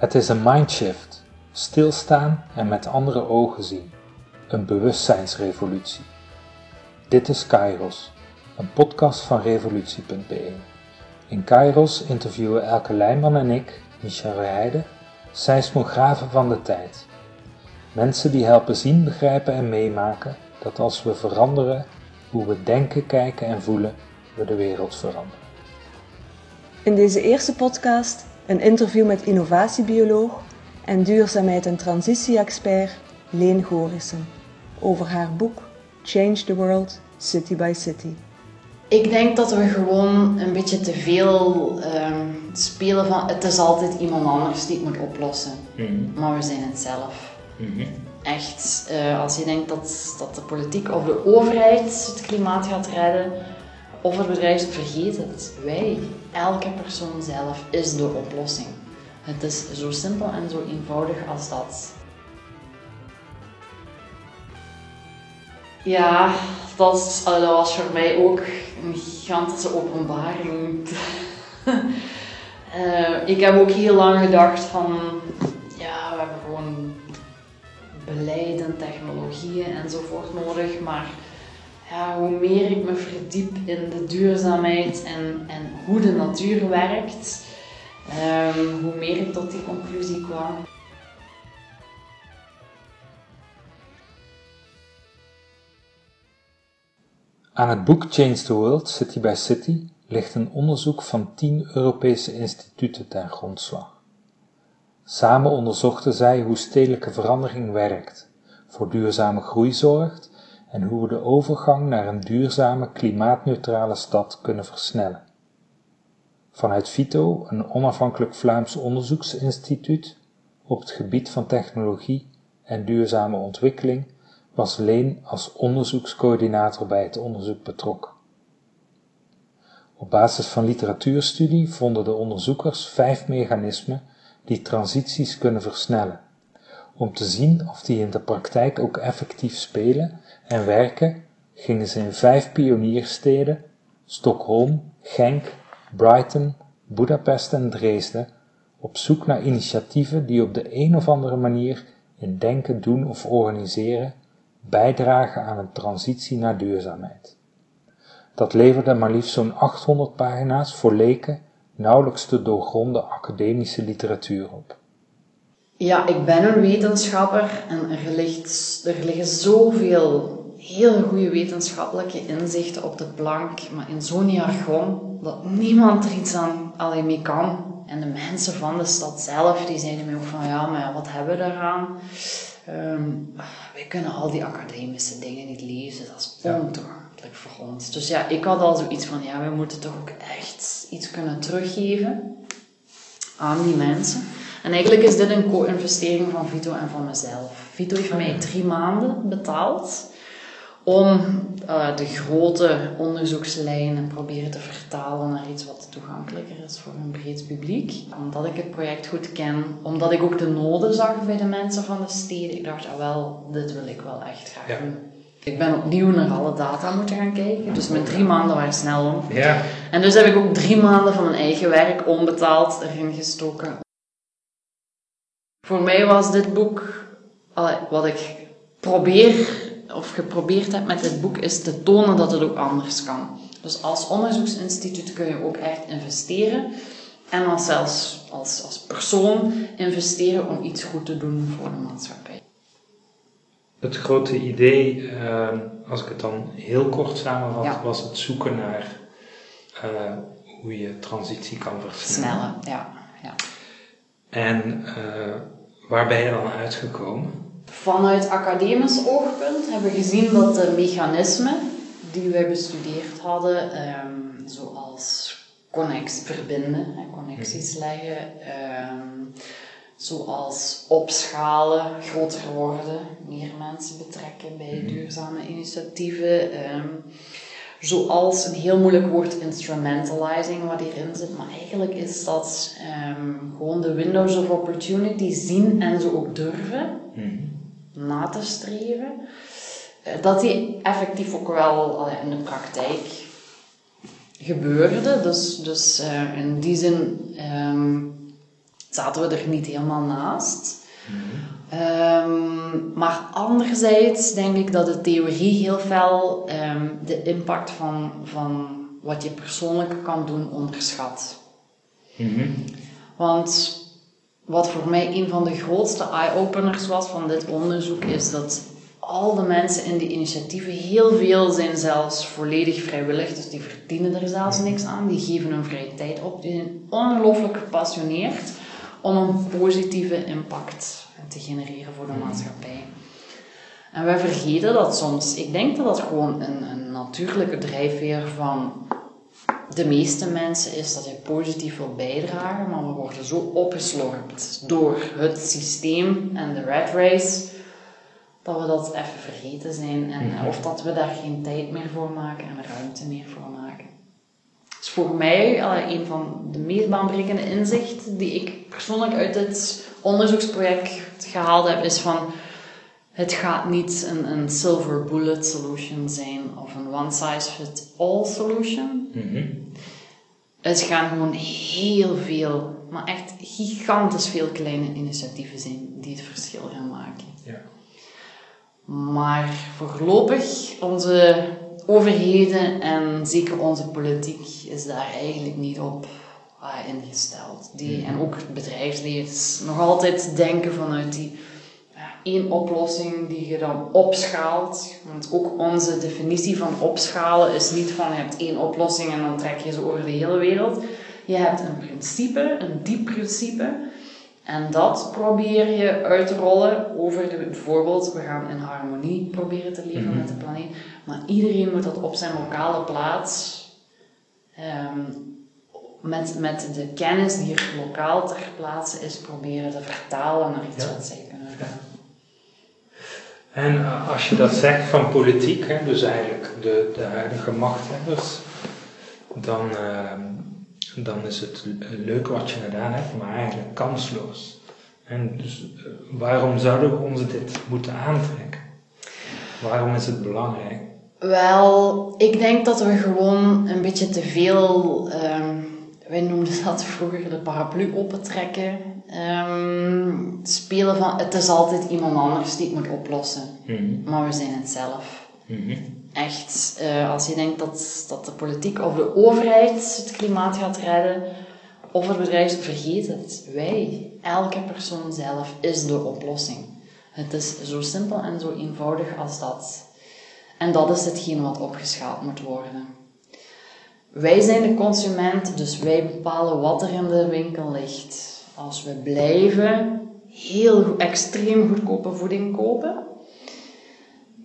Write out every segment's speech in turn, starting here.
Het is een mindshift, stilstaan en met andere ogen zien, een bewustzijnsrevolutie. Dit is Kairos, een podcast van revolutie.be. In Kairos interviewen Elke Leijman en ik, Michel Heijden, seismografen van de tijd. Mensen die helpen zien, begrijpen en meemaken dat als we veranderen hoe we denken, kijken en voelen, we de wereld veranderen. In deze eerste podcast een interview met innovatiebioloog en duurzaamheid- en transitie-expert Leen Gorissen over haar boek Change the World City by City. Ik denk dat we gewoon een beetje te veel ehm, spelen van het is altijd iemand anders die het moet oplossen. Maar we zijn het zelf. Echt, eh, als je denkt dat, dat de politiek of de overheid het klimaat gaat redden, of het bedrijf, vergeet het. Wij, elke persoon zelf, is de oplossing. Het is zo simpel en zo eenvoudig als dat. Ja, dat, eh, dat was voor mij ook een gigantische openbaring. Eh, ik heb ook heel lang gedacht van, ja, we hebben gewoon beleid en technologieën enzovoort nodig, maar hoe meer ik me verdiep in de duurzaamheid en, en hoe de natuur werkt, ehm, hoe meer ik tot die conclusie kwam. Aan het boek Change the World City by City ligt een onderzoek van 10 Europese instituten ten grondslag. Samen onderzochten zij hoe stedelijke verandering werkt, voor duurzame groei zorgt en hoe we de overgang naar een duurzame klimaatneutrale stad kunnen versnellen. Vanuit VITO, een onafhankelijk Vlaams onderzoeksinstituut op het gebied van technologie en duurzame ontwikkeling, was Leen als onderzoekscoördinator bij het onderzoek betrokken. Op basis van literatuurstudie vonden de onderzoekers vijf mechanismen die transities kunnen versnellen, om te zien of die in de praktijk ook effectief spelen en werken, gingen ze in vijf pioniersteden, Stockholm, Genk, Brighton, Budapest en Dresden, op zoek naar initiatieven die op de een of andere manier in denken, doen of organiseren bijdragen aan een transitie naar duurzaamheid. Dat leverde maar liefst zo'n 800 pagina's voor leken nauwelijks te doorgronden academische literatuur op. Ja, ik ben een wetenschapper en er, ligt, er liggen zoveel hele goede wetenschappelijke inzichten op de plank, maar in zo'n jargon dat niemand er iets aan alleen mee kan. En de mensen van de stad zelf, die zeiden mij ook van ja, maar wat hebben we daaraan? Ehm, wij kunnen al die academische dingen niet lezen, dat is Ja. ontoegankelijk voor ons. Dus ja, ik had al zoiets van ja, we moeten toch ook echt iets kunnen teruggeven aan die mensen. En eigenlijk is dit een co-investering van Vito en van mezelf. Vito heeft mij drie maanden betaald om eh, de grote onderzoekslijnen proberen te vertalen naar iets wat toegankelijker is voor een breed publiek. Omdat ik het project goed ken, omdat ik ook de noden zag bij de mensen van de steden. Ik dacht, ah wel, dit wil ik wel echt graag Ja. doen. Ik ben opnieuw naar alle data moeten gaan kijken, dus mijn drie maanden waren snel om. Ja, En dus heb ik ook drie maanden van mijn eigen werk onbetaald erin gestoken. Voor mij was dit boek, wat ik probeer of geprobeerd heb met dit boek, is te tonen dat het ook anders kan. Dus als onderzoeksinstituut kun je ook echt investeren. En als zelfs als, als persoon investeren om iets goed te doen voor de maatschappij. het grote idee, eh, als ik het dan heel kort samenvat, Ja. was het zoeken naar eh, hoe je transitie kan versnellen. Snelle, ja. ja. En eh, waar ben je dan uitgekomen? Vanuit academisch oogpunt hebben we gezien dat de mechanismen die wij bestudeerd hadden, ehm, zoals connex verbinden, hè, connecties leggen, ehm, zoals opschalen, groter worden, meer mensen betrekken bij duurzame initiatieven, ehm, zoals een heel moeilijk woord instrumentalizing wat hierin zit, maar eigenlijk is dat ehm, gewoon de windows of opportunity zien en ze ook durven na te streven, eh, dat die effectief ook wel in de praktijk gebeurde. Dus, dus eh, in die zin ehm, zaten we er niet helemaal naast. Ehm, maar anderzijds denk ik dat de theorie heel veel ehm, de impact van, van wat je persoonlijk kan doen onderschat. Want wat voor mij een van de grootste eye-openers was van dit onderzoek, is dat al de mensen in die initiatieven, heel veel zijn zelfs volledig vrijwillig, dus die verdienen er zelfs niks aan, die geven hun vrije tijd op, die zijn ongelooflijk gepassioneerd om een positieve impact te genereren voor de maatschappij. En wij vergeten dat soms. Ik denk dat dat gewoon een, een natuurlijke drijfveer van de meeste mensen is dat je positief wil bijdragen, maar we worden zo opgeslorpt door het systeem en de rat race dat we dat even vergeten zijn en Mhm. of dat we daar geen tijd meer voor maken en ruimte meer voor maken. Dus voor mij allee, een van de meest baanbrekende inzichten die ik persoonlijk uit dit onderzoeksproject gehaald heb, is van het gaat niet een, een silver bullet solution zijn of een one size fits all solution. Mhm. Het gaan gewoon heel veel, maar echt gigantisch veel kleine initiatieven zijn die het verschil gaan maken. Ja. Maar voorlopig, onze overheden en zeker onze politiek is daar eigenlijk niet op ingesteld. Die, en ook het bedrijfsleven nog altijd denken vanuit die één oplossing die je dan opschaalt. Want ook onze definitie van opschalen is niet van je hebt één oplossing en dan trek je ze over de hele wereld. Je hebt een principe, een diep principe. En dat probeer je uit te rollen over de, bijvoorbeeld, we gaan in harmonie proberen te leven met de planeet. Maar iedereen moet dat op zijn lokale plaats, ehm, met, met de kennis die er lokaal ter plaatse is, proberen te vertalen naar iets Ja. wat zij kunnen doen. En eh, als je dat zegt van politiek, hè, dus eigenlijk de, de huidige machthebbers, dan, ehm, dan is het leuk wat je gedaan hebt, maar eigenlijk kansloos. En dus eh, waarom zouden we ons dit moeten aantrekken? Waarom is het belangrijk? Wel, ik denk dat we gewoon een beetje te veel, ehm, wij noemden dat vroeger de paraplu opentrekken. Ehm, spelen van het is altijd iemand anders die het moet oplossen, Mhm. maar we zijn het zelf. Mhm. Echt, eh, als je denkt dat, dat de politiek of de overheid het klimaat gaat redden, of het bedrijf, vergeet het. Wij, elke persoon zelf, is de oplossing. Het is zo simpel en zo eenvoudig als dat. En dat is hetgeen wat opgeschaald moet worden. Wij zijn de consument, dus wij bepalen wat er in de winkel ligt. Als we blijven heel extreem goedkope voeding kopen,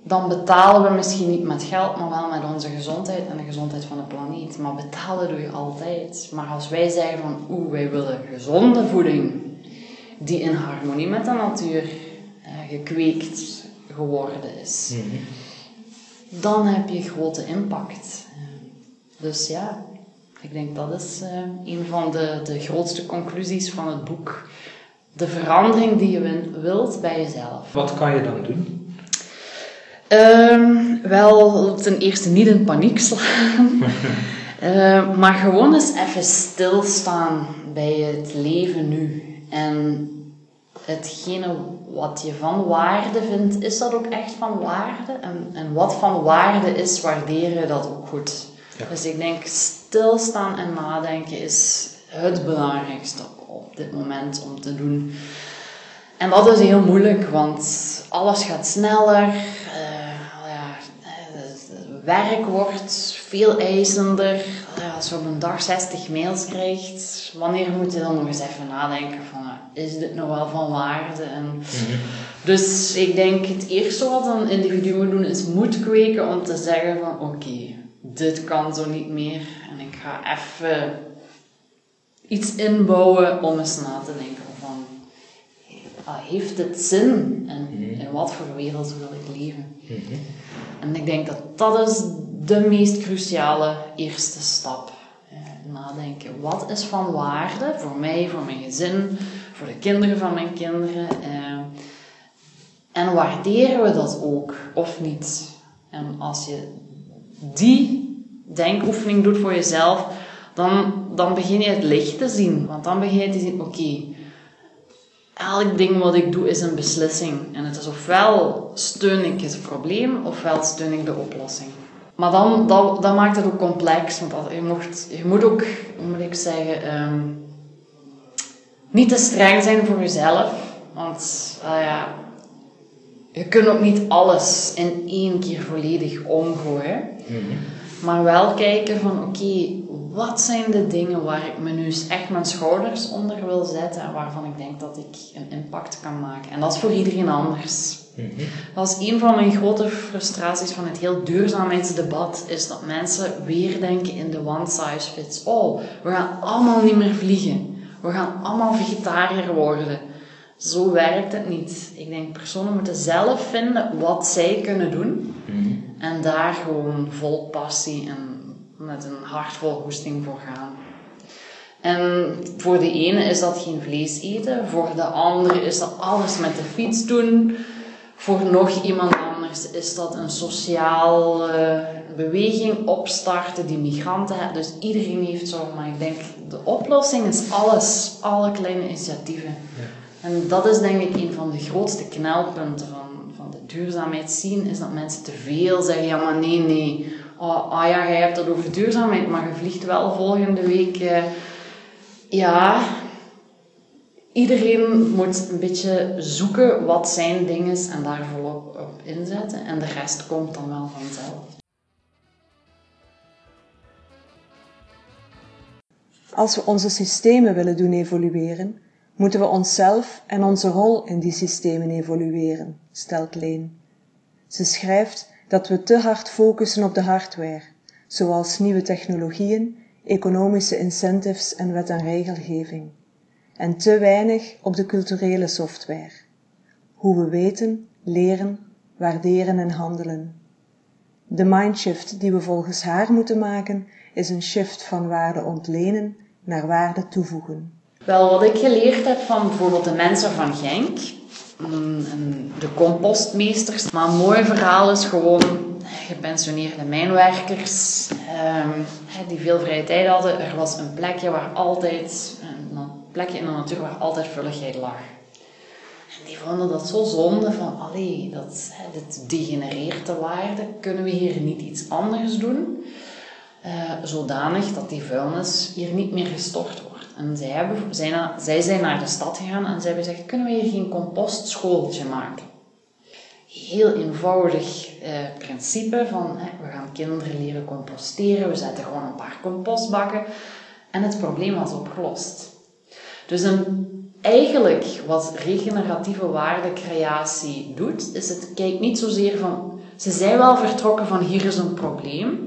dan betalen we misschien niet met geld, maar wel met onze gezondheid en de gezondheid van de planeet. Maar betalen doe je altijd. Maar als wij zeggen van, oeh, wij willen gezonde voeding, die in harmonie met de natuur eh, gekweekt geworden is, Mhm. dan heb je grote impact. Dus ja, ik denk dat is eh, een van de, de grootste conclusies van het boek. De verandering die je wilt bij jezelf. Wat kan je dan doen? Ehm, wel, ten eerste niet in paniek slaan. Eh, maar gewoon eens even stilstaan bij het leven nu. En hetgene wat je van waarde vindt, is dat ook echt van waarde? En, en wat van waarde is, waardeer je dat ook goed. Ja. Dus ik denk stilstaan en nadenken is het belangrijkste op dit moment om te doen. En dat is heel moeilijk, want alles gaat sneller. eh, ja, het werk wordt veel eisender. Als je op een dag 60 mails krijgt, wanneer moet je dan nog eens even nadenken van, is dit nou wel van waarde? En dus ik denk het eerste wat een individu moet doen is moed kweken om te zeggen van oké, dit kan zo niet meer en ik ga even iets inbouwen om eens na te denken van heeft het zin en in wat voor wereld wil ik leven? Mhm. En ik denk dat dat is de meest cruciale eerste stap. Eh, nadenken, wat is van waarde voor mij, voor mijn gezin, voor de kinderen van mijn kinderen? eh, en waarderen we dat ook, of niet? En als je die denkoefening doet voor jezelf, dan, dan begin je het licht te zien. Want dan begin je te zien, oké, elk ding wat ik doe is een beslissing. En het is ofwel steun ik het probleem, ofwel steun ik de oplossing. Maar dan, dat, dat maakt het ook complex. Want je, mocht, je moet ook, moet ik zeggen, ehm, niet te streng zijn voor jezelf. Want uh, ja, je kunt ook niet alles in één keer volledig omgooien. Mhm. Maar wel kijken van oké, wat zijn de dingen waar ik me nu echt mijn schouders onder wil zetten en waarvan ik denk dat ik een impact kan maken. En dat is voor iedereen anders. Mhm. Dat is een van mijn grote frustraties van het heel duurzaamheidsdebat, is dat mensen weer denken in de one size fits all. We gaan allemaal niet meer vliegen. We gaan allemaal vegetariër worden. Zo werkt het niet. Ik denk personen moeten zelf vinden wat zij kunnen doen. Mhm. En daar gewoon vol passie en met een hart vol hoesting voor gaan. En voor de ene is dat geen vlees eten, voor de andere is dat alles met de fiets doen, voor nog iemand anders is dat een sociale beweging opstarten die migranten hebben. Dus iedereen heeft zo, maar ik denk de oplossing is alles, alle kleine initiatieven. Ja. En dat is denk ik een van de grootste knelpunten van, duurzaamheid zien, is dat mensen te veel zeggen, ja maar nee, nee, oh, ah ja, jij hebt het over duurzaamheid, maar je vliegt wel volgende week. Uh, ja, iedereen moet een beetje zoeken wat zijn ding is en daar volop op inzetten. En de rest komt dan wel vanzelf. Als we onze systemen willen doen evolueren, moeten we onszelf en onze rol in die systemen evolueren, stelt Leen. Ze schrijft dat we te hard focussen op de hardware, zoals nieuwe technologieën, economische incentives en wet en regelgeving, en te weinig op de culturele software, hoe we weten, leren, waarderen en handelen. De mindshift die we volgens haar moeten maken, is een shift van waarde ontlenen naar waarde toevoegen. Wel, wat ik geleerd heb van bijvoorbeeld de mensen van Genk, de compostmeesters. Maar een mooi verhaal is gewoon gepensioneerde mijnwerkers ehm, die veel vrije tijd hadden. Er was een plekje waar altijd, een plekje in de natuur waar altijd vulligheid lag. En die vonden dat zo zonde van, allee, dat, dit degenereert de waarde, kunnen we hier niet iets anders doen? Uh, zodanig dat die vuilnis hier niet meer gestort wordt. En zij, hebben, zijn, zij zijn naar de stad gegaan en zij hebben gezegd, kunnen we hier geen compostschooltje maken? Heel eenvoudig eh, principe van, we gaan kinderen leren composteren, we zetten gewoon een paar compostbakken en het probleem was opgelost. Dus een, eigenlijk wat regeneratieve waardecreatie doet, is het kijkt niet zozeer van, ze zijn wel vertrokken van hier is een probleem,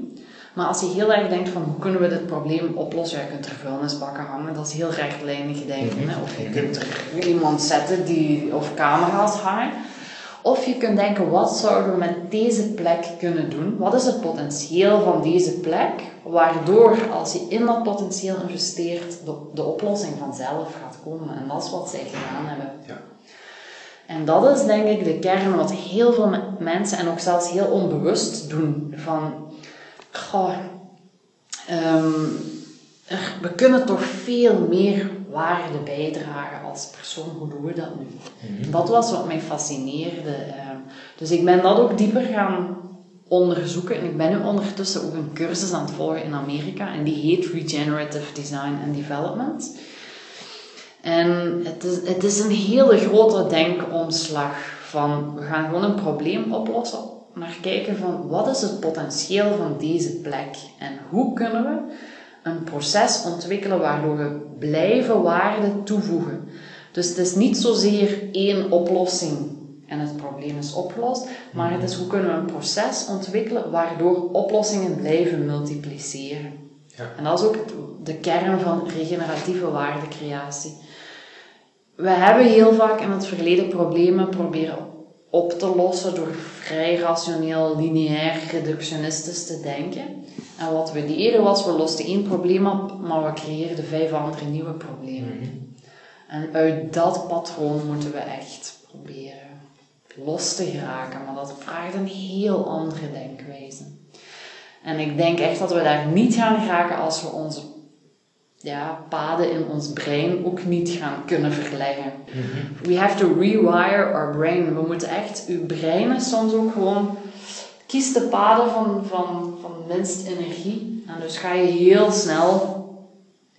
maar als je heel erg denkt van hoe kunnen we dit probleem oplossen, je kunt er vuilnisbakken hangen, dat is heel rechtlijnig denken. Mhm. Of je kunt er iemand zetten die, of camera's hangen. Of je kunt denken, wat zouden we met deze plek kunnen doen? Wat is het potentieel van deze plek? Waardoor, als je in dat potentieel investeert, de, de oplossing vanzelf gaat komen. En dat is wat zij gedaan hebben. Ja. En dat is denk ik de kern wat heel veel mensen, en ook zelfs heel onbewust doen. Van, goh, um, we kunnen toch veel meer waarde bijdragen als persoon. Hoe doen we dat nu? Mhm. Dat was wat mij fascineerde. Ehm. dus ik ben dat ook dieper gaan onderzoeken. En ik ben nu ondertussen ook een cursus aan het volgen in Amerika. En die heet Regenerative Design and Development. En het is, het is een hele grote denkomslag van we gaan gewoon een probleem oplossen naar kijken van wat is het potentieel van deze plek en hoe kunnen we een proces ontwikkelen waardoor we blijven waarde toevoegen. Dus het is niet zozeer één oplossing en het probleem is opgelost, maar het is hoe kunnen we een proces ontwikkelen waardoor oplossingen blijven multipliceren. Ja. En dat is ook de kern van regeneratieve waardecreatie. We hebben heel vaak in het verleden problemen proberen op te lossen door vrij rationeel, lineair, reductionistisch te denken. En wat we deden was, we losten één probleem op, maar we creëerden vijf andere nieuwe problemen. Mhm. En uit dat patroon moeten we echt proberen los te geraken, maar dat vraagt een heel andere denkwijze. En ik denk echt dat we daar niet gaan geraken als we onze ja, paden in ons brein ook niet gaan kunnen verleggen. We have to rewire our brain. We moeten echt, uw brein is soms ook gewoon, kies de paden van, van, van minst energie. En dus ga je heel snel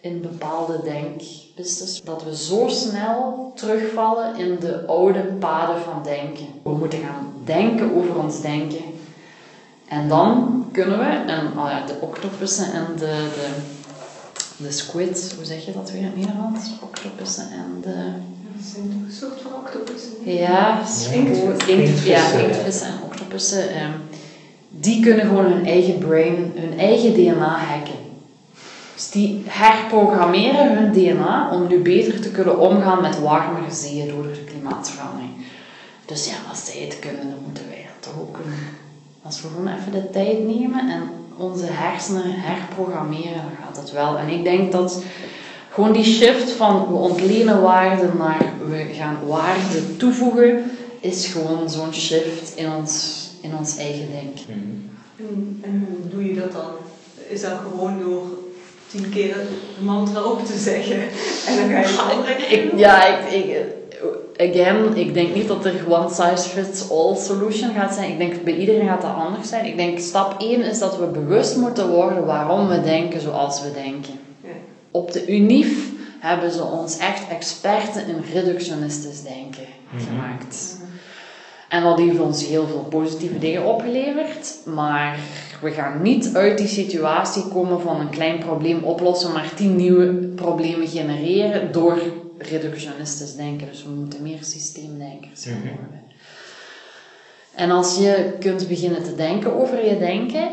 in bepaalde denkpistes, dat we zo snel terugvallen in de oude paden van denken. We moeten gaan denken over ons denken. En dan kunnen we, en oh ja, de octopussen en de, de, de squid, hoe zeg je dat weer in het Nederlands? Octopussen en de... Dat zijn toch een soort van octopussen? Ja, Inktvissen. inkt, ja, inktvissen en octopussen. ehm, die kunnen gewoon hun eigen brain, hun eigen DNA hacken. Dus die herprogrammeren hun DNA om nu beter te kunnen omgaan met warmere zeeën door de klimaatverandering. Dus ja, als zij het kunnen, dan moeten wij dat toch ook kunnen. Als we gewoon even de tijd nemen en onze hersenen herprogrammeren, dan gaat het wel. En ik denk dat gewoon die shift van we ontlenen waarde naar we gaan waarde toevoegen, is gewoon zo'n shift in ons, in ons eigen denken. En, en hoe doe je dat dan? Is dat gewoon door tien keer een mantra op te zeggen en dan ga je het andere keer Ik, ja, ik, ik, again, ik denk niet dat er one size fits all solution gaat zijn. Ik denk bij iedereen gaat dat anders zijn. Ik denk stap 1 is dat we bewust moeten worden waarom we denken zoals we denken. Ja. Op de UNIF hebben ze ons echt experten in reductionistisch denken gemaakt. En dat heeft ons heel veel positieve dingen opgeleverd, maar we gaan niet uit die situatie komen van een klein probleem oplossen, maar tien nieuwe problemen genereren door reductionistisch denken. Dus we moeten meer systeemdenkers gaan Mhm. worden. En als je kunt beginnen te denken over je denken,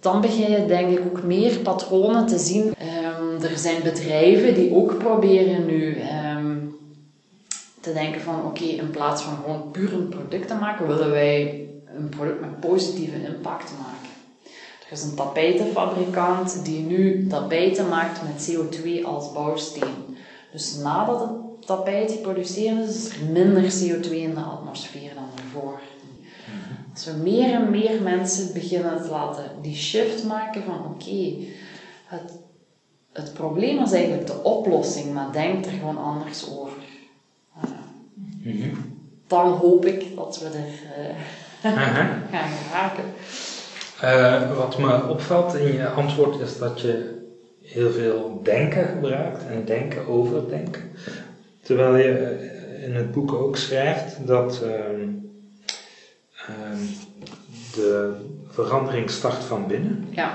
dan begin je denk ik ook meer patronen te zien. Ehm, er zijn bedrijven die ook proberen nu ehm, te denken van oké, in plaats van gewoon puur een product te maken, willen wij een product met positieve impact maken. Er is een tapijtenfabrikant die nu tapijten maakt met CO2 als bouwsteen. Dus nadat het tapijt geproduceerd is, is er minder CO2 in de atmosfeer dan ervoor. Als we meer en meer mensen beginnen te laten die shift maken van oké, het, het probleem is eigenlijk de oplossing, maar denk er gewoon anders over. Uh, dan hoop ik dat we er uh, Aha. gaan geraken. Uh, wat me opvalt in je antwoord is dat je heel veel denken gebruikt en denken over denken. Terwijl je uh, in het boek ook schrijft dat uh, de verandering start van binnen. Ja.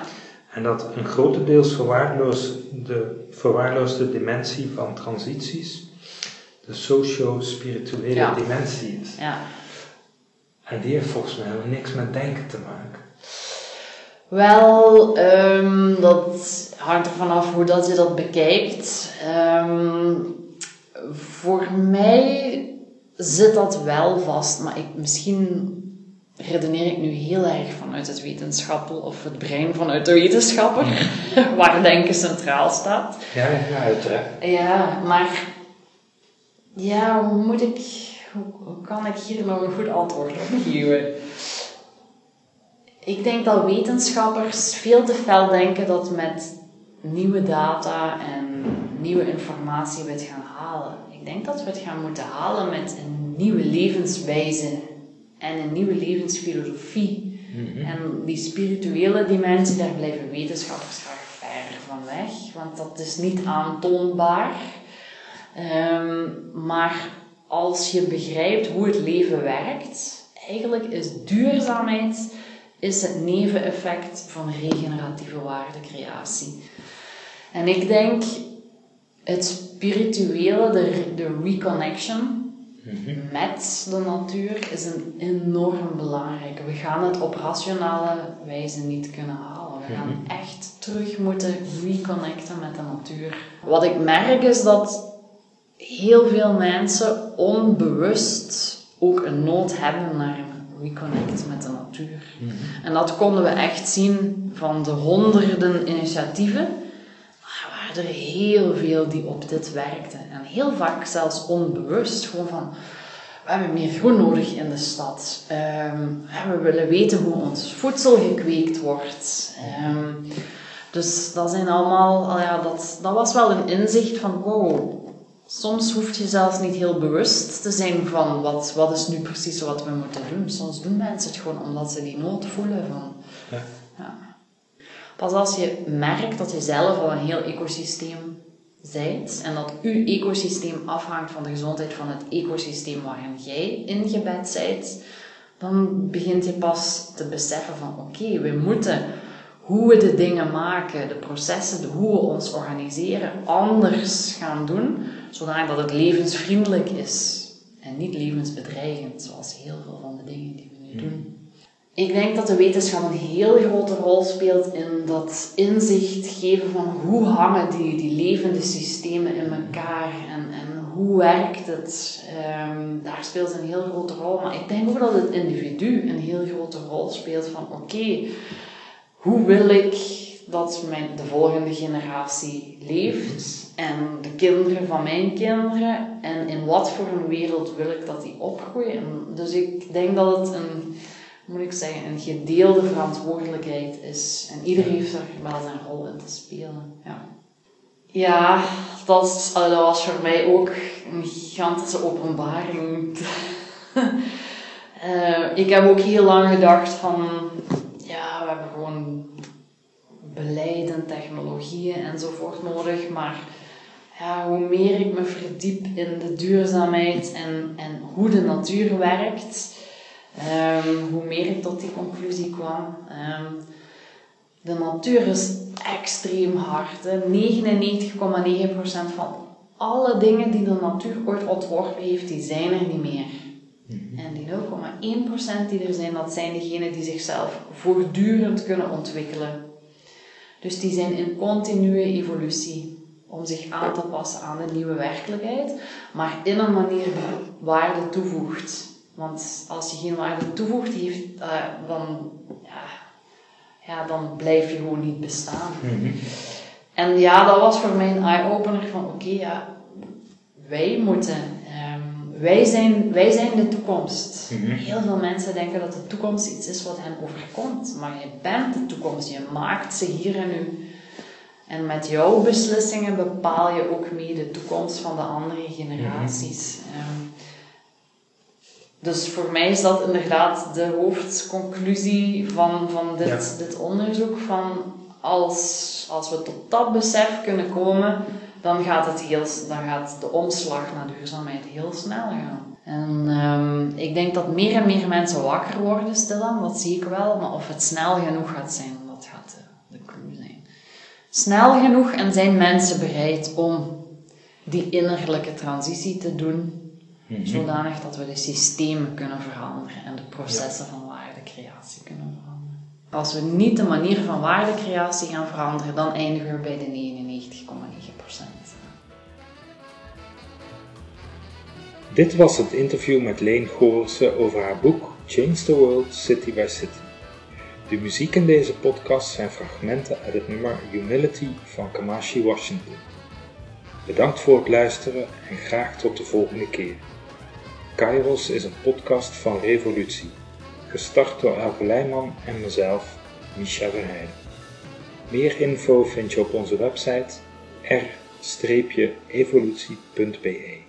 En dat een grotendeels verwaarloosde, verwaarloosde dimensie van transities de socio-spirituele Ja. dimensie is. Ja. En die heeft volgens mij helemaal niks met denken te maken. Wel, um, dat hangt er vanaf hoe dat je dat bekijkt. Um, voor mij zit dat wel vast, maar ik, misschien redeneer ik nu heel erg vanuit het wetenschap of het brein vanuit de wetenschapper, waar denken centraal staat. Ja, ja, uiteraard. Ja, maar ja, hoe moet ik, hoe, hoe kan ik hier nou een goed antwoord op geven? Ik denk dat wetenschappers veel te fel denken dat met nieuwe data en nieuwe informatie het gaan halen. Ik denk dat we het gaan moeten halen met een nieuwe levenswijze en een nieuwe levensfilosofie. Mhm. En die spirituele dimensie, daar blijven wetenschappers graag ver van weg, want dat is niet aantoonbaar. Um, maar als je begrijpt hoe het leven werkt, eigenlijk is duurzaamheid is het neveneffect van regeneratieve waardecreatie. En ik denk het spirituele, de, de reconnection Mhm. met de natuur is een enorm belangrijke. We gaan het op rationale wijze niet kunnen halen. We gaan Mhm. echt terug moeten reconnecten met de natuur. Wat ik merk is dat heel veel mensen onbewust ook een nood hebben naar een reconnect met de natuur. Mhm. En dat konden we echt zien van de honderden initiatieven. Er heel veel die op dit werkten. En heel vaak zelfs onbewust. Gewoon van, we hebben meer groen nodig in de stad. Ehm, we willen weten hoe ons voedsel gekweekt wordt. Ehm, Dus dat zijn allemaal, al ja, dat, dat was wel een inzicht van wow, soms hoef je zelfs niet heel bewust te zijn van wat, wat is nu precies wat we moeten doen. Soms doen mensen het gewoon omdat ze die nood voelen van... Ja. ja. Pas als je merkt dat je zelf al een heel ecosysteem zijt en dat uw ecosysteem afhangt van de gezondheid van het ecosysteem waarin jij ingebed zijt, dan begint je pas te beseffen van oké, we moeten hoe we de dingen maken, de processen, de, hoe we ons organiseren, anders gaan doen, zodat het levensvriendelijk is en niet levensbedreigend, zoals heel veel van de dingen die we nu doen. Ik denk dat de wetenschap een heel grote rol speelt in dat inzicht geven van hoe hangen die, die levende systemen in elkaar en, en hoe werkt het. Um, daar speelt een heel grote rol. Maar ik denk ook dat het individu een heel grote rol speelt van oké, hoe wil ik dat mijn, de volgende generatie leeft en de kinderen van mijn kinderen en in wat voor een wereld wil ik dat die opgroeien. dus ik denk dat het een, moet ik zeggen, een gedeelde verantwoordelijkheid is en iedereen heeft er wel zijn rol in te spelen. Ja. Ja, dat, dat was voor mij ook een gigantische openbaring. uh, ik heb ook heel lang gedacht van ja, we hebben gewoon beleid en technologieën enzovoort nodig. Maar ja, hoe meer ik me verdiep in de duurzaamheid en, en hoe de natuur werkt, um, hoe meer ik tot die conclusie kwam. Um, de natuur is extreem hard. 99,9% van alle dingen die de natuur ooit ontworpen heeft, die zijn er niet meer. Mhm. En die 0,1% die er zijn, dat zijn degenen die zichzelf voortdurend kunnen ontwikkelen. Dus die zijn in continue evolutie om zich aan te passen aan de nieuwe werkelijkheid, maar in een manier die waarde toevoegt. Want als je geen waarde toevoegt, heeft, uh, dan, ja, ja, dan blijf je gewoon niet bestaan. Mhm. En ja, dat was voor mij een eye-opener van oké, ja, wij moeten wij zijn, wij zijn de toekomst. Mhm. Heel veel mensen denken dat de toekomst iets is wat hen overkomt. Maar je bent de toekomst. Je maakt ze hier en nu. En met jouw beslissingen bepaal je ook mee de toekomst van de andere generaties. Ehm, dus voor mij is dat inderdaad de hoofdconclusie van, van dit, dit onderzoek. Van als, als we tot dat besef kunnen komen dan gaat, het heel, dan gaat de omslag naar duurzaamheid heel snel gaan. En um, ik denk dat meer en meer mensen wakker worden stilaan, dat zie ik wel. Maar of het snel genoeg gaat zijn, dat gaat de, de clue zijn. Snel genoeg en zijn mensen bereid om die innerlijke transitie te doen, mm zodanig dat we de systemen kunnen veranderen en de processen van waardecreatie kunnen veranderen. Als we niet de manier van waardecreatie gaan veranderen, dan eindigen we bij de 99,9%. Dit was het interview met Leen Goorse over haar boek Change the World City by City. De muziek in deze podcast zijn fragmenten uit het nummer Humility van Kamashi Washington. Bedankt voor het luisteren en graag tot de volgende keer. Kairos is een podcast van Revolutie, gestart door Elke Leijman en mezelf, Micha Verheijden. Meer info vind je op onze website r-evolutie.be